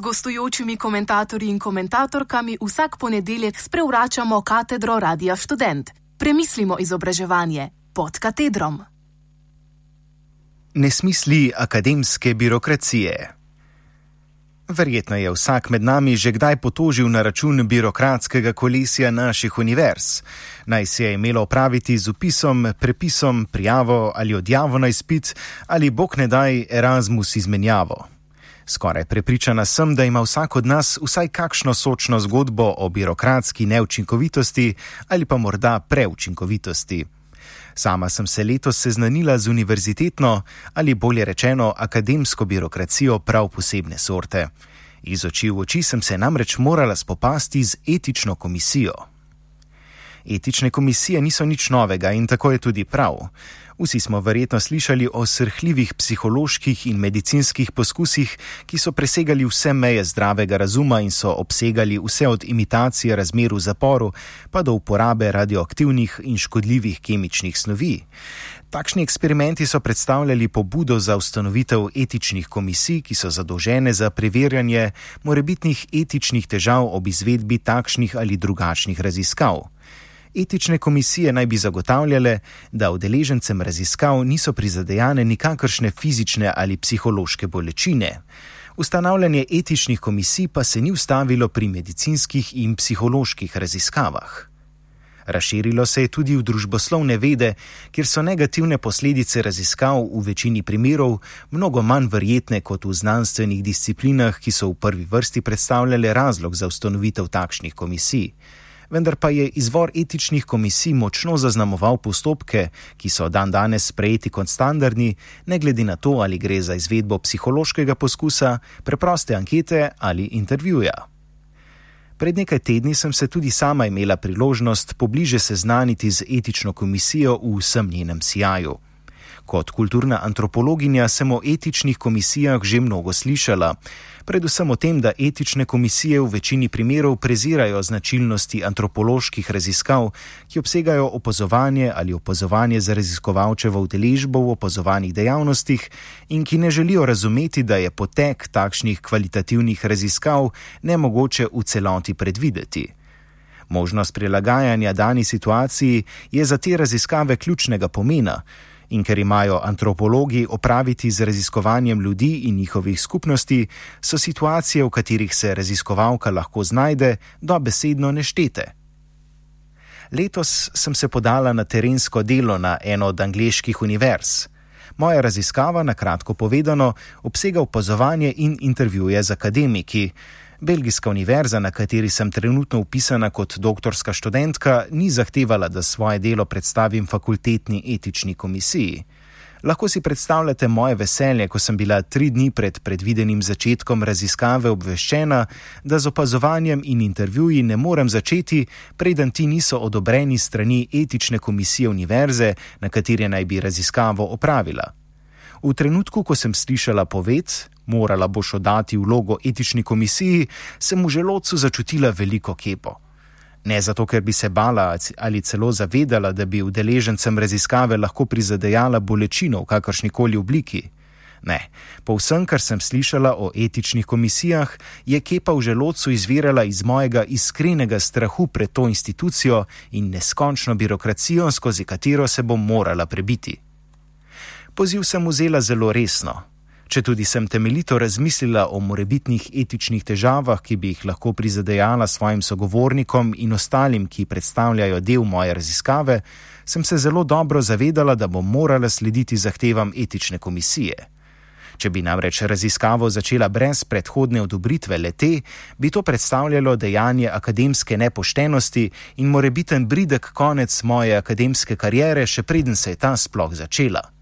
gostujočimi komentatorji in komentatorkami vsak ponedeljek sprevračamo katedro Radia Student. Premislimo izobraževanje pod katedrom. Nesmisli akademske birokracije. Verjetno je vsak med nami že kdaj potožil na račun birokratskega kolesja naših univerz. Naj se je imelo opraviti z upisom, prepisom, prijavo ali odjavo na izpit ali bog ne daj Erasmus izmenjavo. Skoraj prepričana sem, da ima vsak od nas vsaj kakšno sočno zgodbo o birokratski neučinkovitosti ali pa morda preučinkovitosti. Sama sem se letos seznanila z univerzitetno ali bolje rečeno akademsko birokracijo prav posebne sorte. Iz oči v oči sem se namreč morala spopasti z etično komisijo. Etične komisije niso nič novega in tako je tudi prav. Vsi smo verjetno slišali o srhljivih psiholoških in medicinskih poskusih, ki so presegali vse meje zdravega razuma in so obsegali vse od imitacije razmer v zaporu pa do uporabe radioaktivnih in škodljivih kemičnih snovi. Takšni eksperimenti so predstavljali pobudo za ustanovitev etičnih komisij, ki so zadolžene za preverjanje morebitnih etičnih težav ob izvedbi takšnih ali drugačnih raziskav. Etične komisije naj bi zagotavljale, da udeležencem raziskav niso prizadejane nikakršne fizične ali psihološke bolečine. Ustanavljanje etičnih komisij pa se ni ustavilo pri medicinskih in psiholoških raziskavah. Razširilo se je tudi v družboslovne vede, kjer so negativne posledice raziskav v večini primerov mnogo manj verjetne kot v znanstvenih disciplinah, ki so v prvi vrsti predstavljale razlog za ustanovitev takšnih komisij vendar pa je izvor etičnih komisij močno zaznamoval postopke, ki so dan danes sprejeti kot standardni, ne glede na to, ali gre za izvedbo psihološkega poskusa, preproste ankete ali intervjuja. Pred nekaj tedni sem se tudi sama imela priložnost pobliže seznaniti z etično komisijo v vsem njenem sijaju. Kot kulturna antropologinja sem o etičnih komisijah že mnogo slišala, predvsem o tem, da etične komisije v večini primerov prezirajo značilnosti antropoloških raziskav, ki obsegajo opazovanje ali opazovanje za raziskovalčevo udeležbo v opazovanih dejavnostih in ki ne želijo razumeti, da je potek takšnih kvalitativnih raziskav nemogoče v celoti predvideti. Možnost prilagajanja dani situaciji je za te raziskave ključnega pomena in ker imajo antropologi opraviti z raziskovanjem ljudi in njihovih skupnosti, so situacije, v katerih se raziskovalka lahko znajde, dobesedno neštete. Letos sem se podala na terensko delo na eno od angliških univerz. Moja raziskava, na kratko povedano, obsega opazovanje in intervjuje z akademiki. Belgijska univerza, na kateri sem trenutno upisana kot doktorska študentka, ni zahtevala, da svoje delo predstavim fakultetni etični komisiji. Lahko si predstavljate moje veselje, ko sem bila tri dni pred predvidenim začetkom raziskave obveščena, da z opazovanjem in intervjuji ne morem začeti, preden ti niso odobreni strani etične komisije univerze, na kateri naj bi raziskavo opravila. V trenutku, ko sem slišala poved, morala boš oddati vlogo etični komisiji, sem v želodcu začutila veliko kepo. Ne zato, ker bi se bala ali celo zavedala, da bi udeležencem raziskave lahko prizadejala bolečino v kakršnikoli obliki. Ne, po vsem, kar sem slišala o etičnih komisijah, je kepa v želodcu izvirala iz mojega iskrenega strahu pred to institucijo in neskončno birokracijo, skozi katero se bom morala prebiti. Poziv sem vzela zelo resno, Če tudi sem temeljito razmislila o morebitnih etičnih težavah, ki bi jih lahko prizadejala svojim sogovornikom in ostalim, ki predstavljajo del moje raziskave, sem se zelo dobro zavedala, da bom morala slediti zahtevam etične komisije. Če bi namreč raziskavo začela brez predhodne odobritve lete, bi to predstavljalo dejanje akademske nepoštenosti in morebiten bridek konec moje akademske kariere, še preden se je ta sploh začela.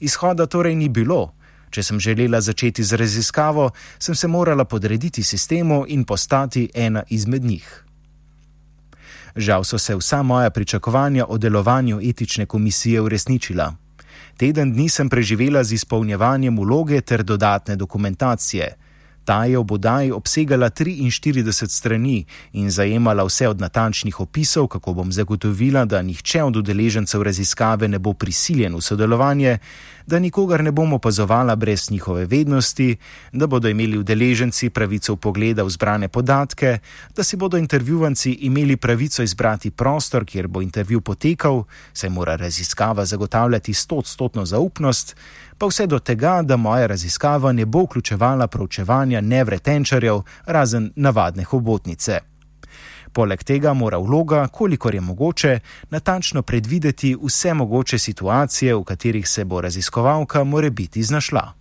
Izhoda torej ni bilo, Če sem želela začeti z raziskavo, sem se morala podrediti sistemu in postati ena izmed njih. Žal so se vsa moja pričakovanja o delovanju etične komisije uresničila. Teden dni sem preživela z izpolnjevanjem vloge ter dodatne dokumentacije. Ta je v bodaji obsegala 43 strani in zajemala vse od natančnih opisov, kako bom zagotovila, da nihče od udeležencev raziskave ne bo prisiljen v sodelovanje, da nikogar ne bom opazovala brez njihove vednosti, da bodo imeli udeleženci pravico pogleda v zbrane podatke, da si bodo intervjuvanci imeli pravico izbrati prostor, kjer bo intervju potekal, saj mora raziskava zagotavljati 100-odstotno zaupnost, pa vse do tega, da moja raziskava ne bo vključevala proučevanja nevretenčarjev, razen navadne hobotnice. Poleg tega mora vloga, kolikor je mogoče, natančno predvideti vse mogoče situacije, v katerih se bo raziskovalka more biti znašla.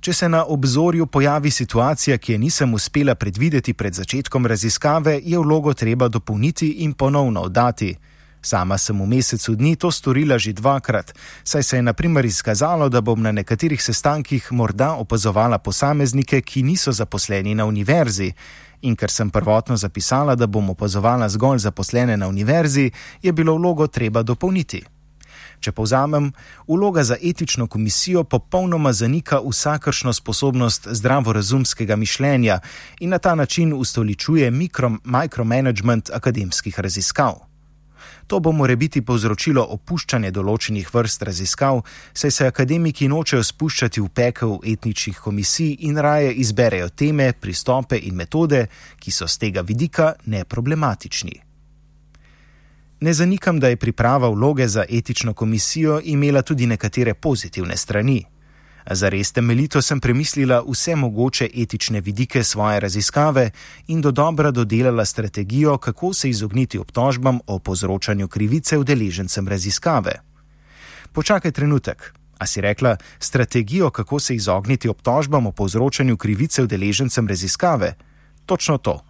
Če se na obzorju pojavi situacija, ki je nisem uspela predvideti pred začetkom raziskave, je vlogo treba dopolniti in ponovno oddati. Sama sem v mesecu dni to storila že dvakrat, saj se je na primer izkazalo, da bom na nekaterih sestankih morda opazovala posameznike, ki niso zaposleni na univerzi. In ker sem prvotno zapisala, da bom opazovala zgolj zaposlene na univerzi, je bilo vlogo treba dopolniti. Če povzamem, vloga za etično komisijo popolnoma zanika vsakršno sposobnost zdravorazumskega mišljenja in na ta način ustoličuje mikromanagement akademskih raziskav. To bo more biti povzročilo opuščanje določenih vrst raziskav, saj se akademiki nočejo spuščati v pekel etničnih komisij in raje izberejo teme, pristope in metode, ki so z tega vidika neproblematični. Ne zanikam, da je priprava vloge za etično komisijo imela tudi nekatere pozitivne strani. Zares temeljito sem premislila vse mogoče etične vidike svoje raziskave in do dobra dodelala strategijo, kako se izogniti obtožbam o povzročanju krivice udeležencem raziskave. Počakaj trenutek, a si rekla strategijo, kako se izogniti obtožbam o povzročanju krivice udeležencem raziskave? Točno to.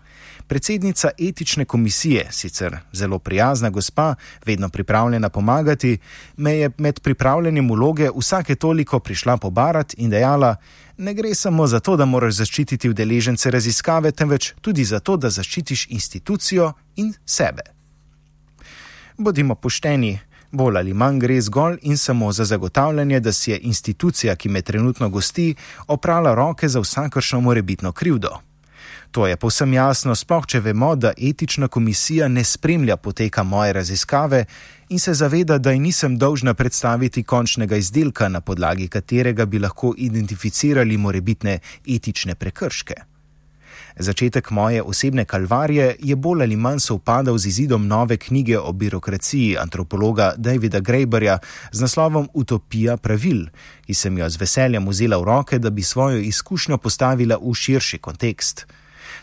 Predsednica etične komisije, sicer zelo prijazna gospa, vedno pripravljena pomagati, me je med pripravljanjem vloge vsake toliko prišla pobarati in dejala: Ne gre samo za to, da moraš zaščititi udeležence raziskave, temveč tudi za to, da zaščitiš institucijo in sebe. Bodimo pošteni. Bolj ali manj gre zgolj in samo za zagotavljanje, da si je institucija, ki me trenutno gosti, oprala roke za vsakršno morebitno krivdo. To je povsem jasno, sploh če vemo, da etična komisija ne spremlja poteka moje raziskave in se zaveda, da ji nisem dolžna predstaviti končnega izdelka, na podlagi katerega bi lahko identificirali morebitne etične prekrške. Začetek moje osebne kalvarije je bolj ali manj sovpadal z izidom nove knjige o birokraciji antropologa Davida Graeberja z naslovom Utopija pravil, ki sem jo z veseljem vzela v roke, da bi svojo izkušnjo postavila v širši kontekst.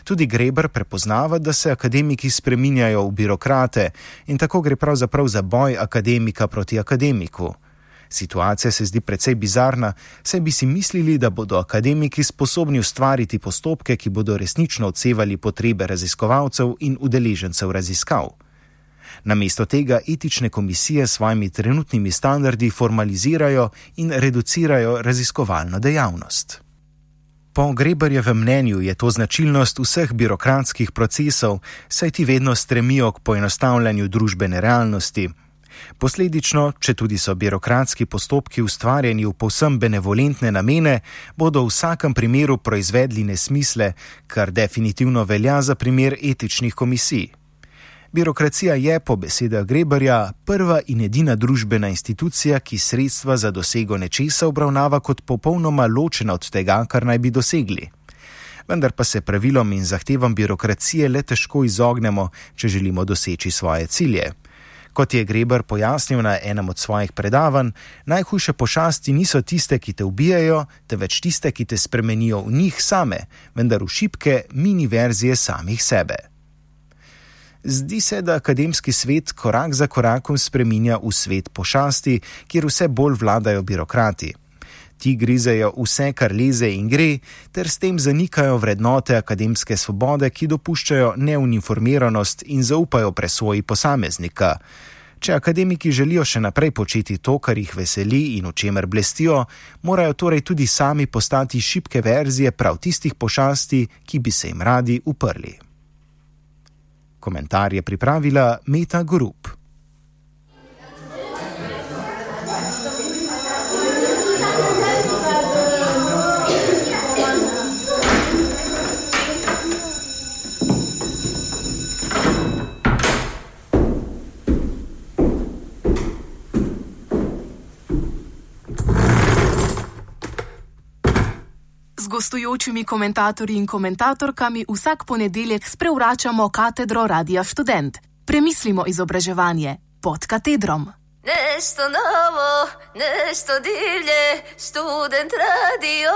Tudi Greber prepoznava, da se akademiki spreminjajo v birokrate in tako gre pravzaprav za boj akademika proti akademiku. Situacija se zdi precej bizarna, saj bi si mislili, da bodo akademiki sposobni ustvariti postopke, ki bodo resnično odsevali potrebe raziskovalcev in udeležencev raziskav. Namesto tega etične komisije s svojimi trenutnimi standardi formalizirajo in reducirajo raziskovalno dejavnost. Po Greberjevem mnenju je to značilnost vseh birokratskih procesov, saj ti vedno stremijo k poenostavljanju družbene realnosti. Posledično, če tudi so birokratski postopki ustvarjeni v povsem benevolentne namene, bodo v vsakem primeru proizvedli nesmisle, kar definitivno velja za primer etičnih komisij. Birokracija je, po besedah Greberja, prva in edina družbena institucija, ki sredstva za dosego nečesa obravnava kot popolnoma ločena od tega, kar naj bi dosegli. Vendar pa se pravilom in zahtevam birokracije le težko izognemo, če želimo doseči svoje cilje. Kot je Greber pojasnil na enem od svojih predavanj, najhujše pošasti niso tiste, ki te ubijajo, temveč tiste, ki te spremenijo v njih same, vendar v šibke mini verzije samih sebe. Zdi se, da akademski svet korak za korakom spreminja v svet pošasti, kjer vse bolj vladajo birokrati. Ti grizejo vse, kar leze in gre, ter s tem zanikajo vrednote akademske svobode, ki dopuščajo neuniformiranost in zaupajo presvoji posameznika. Če akademiki želijo še naprej početi to, kar jih veseli in v čemer blestijo, morajo torej tudi sami postati šibke verzije prav tistih pošasti, ki bi se jim radi uprli. Komentar je pripravila Meta Group. Gostujočimi komentatorji in komentatorkami vsak ponedeljek sprevračamo katedro Radia Student. Premislimo izobraževanje pod katedrom. Nešto novo, nešto divlje, študent radio.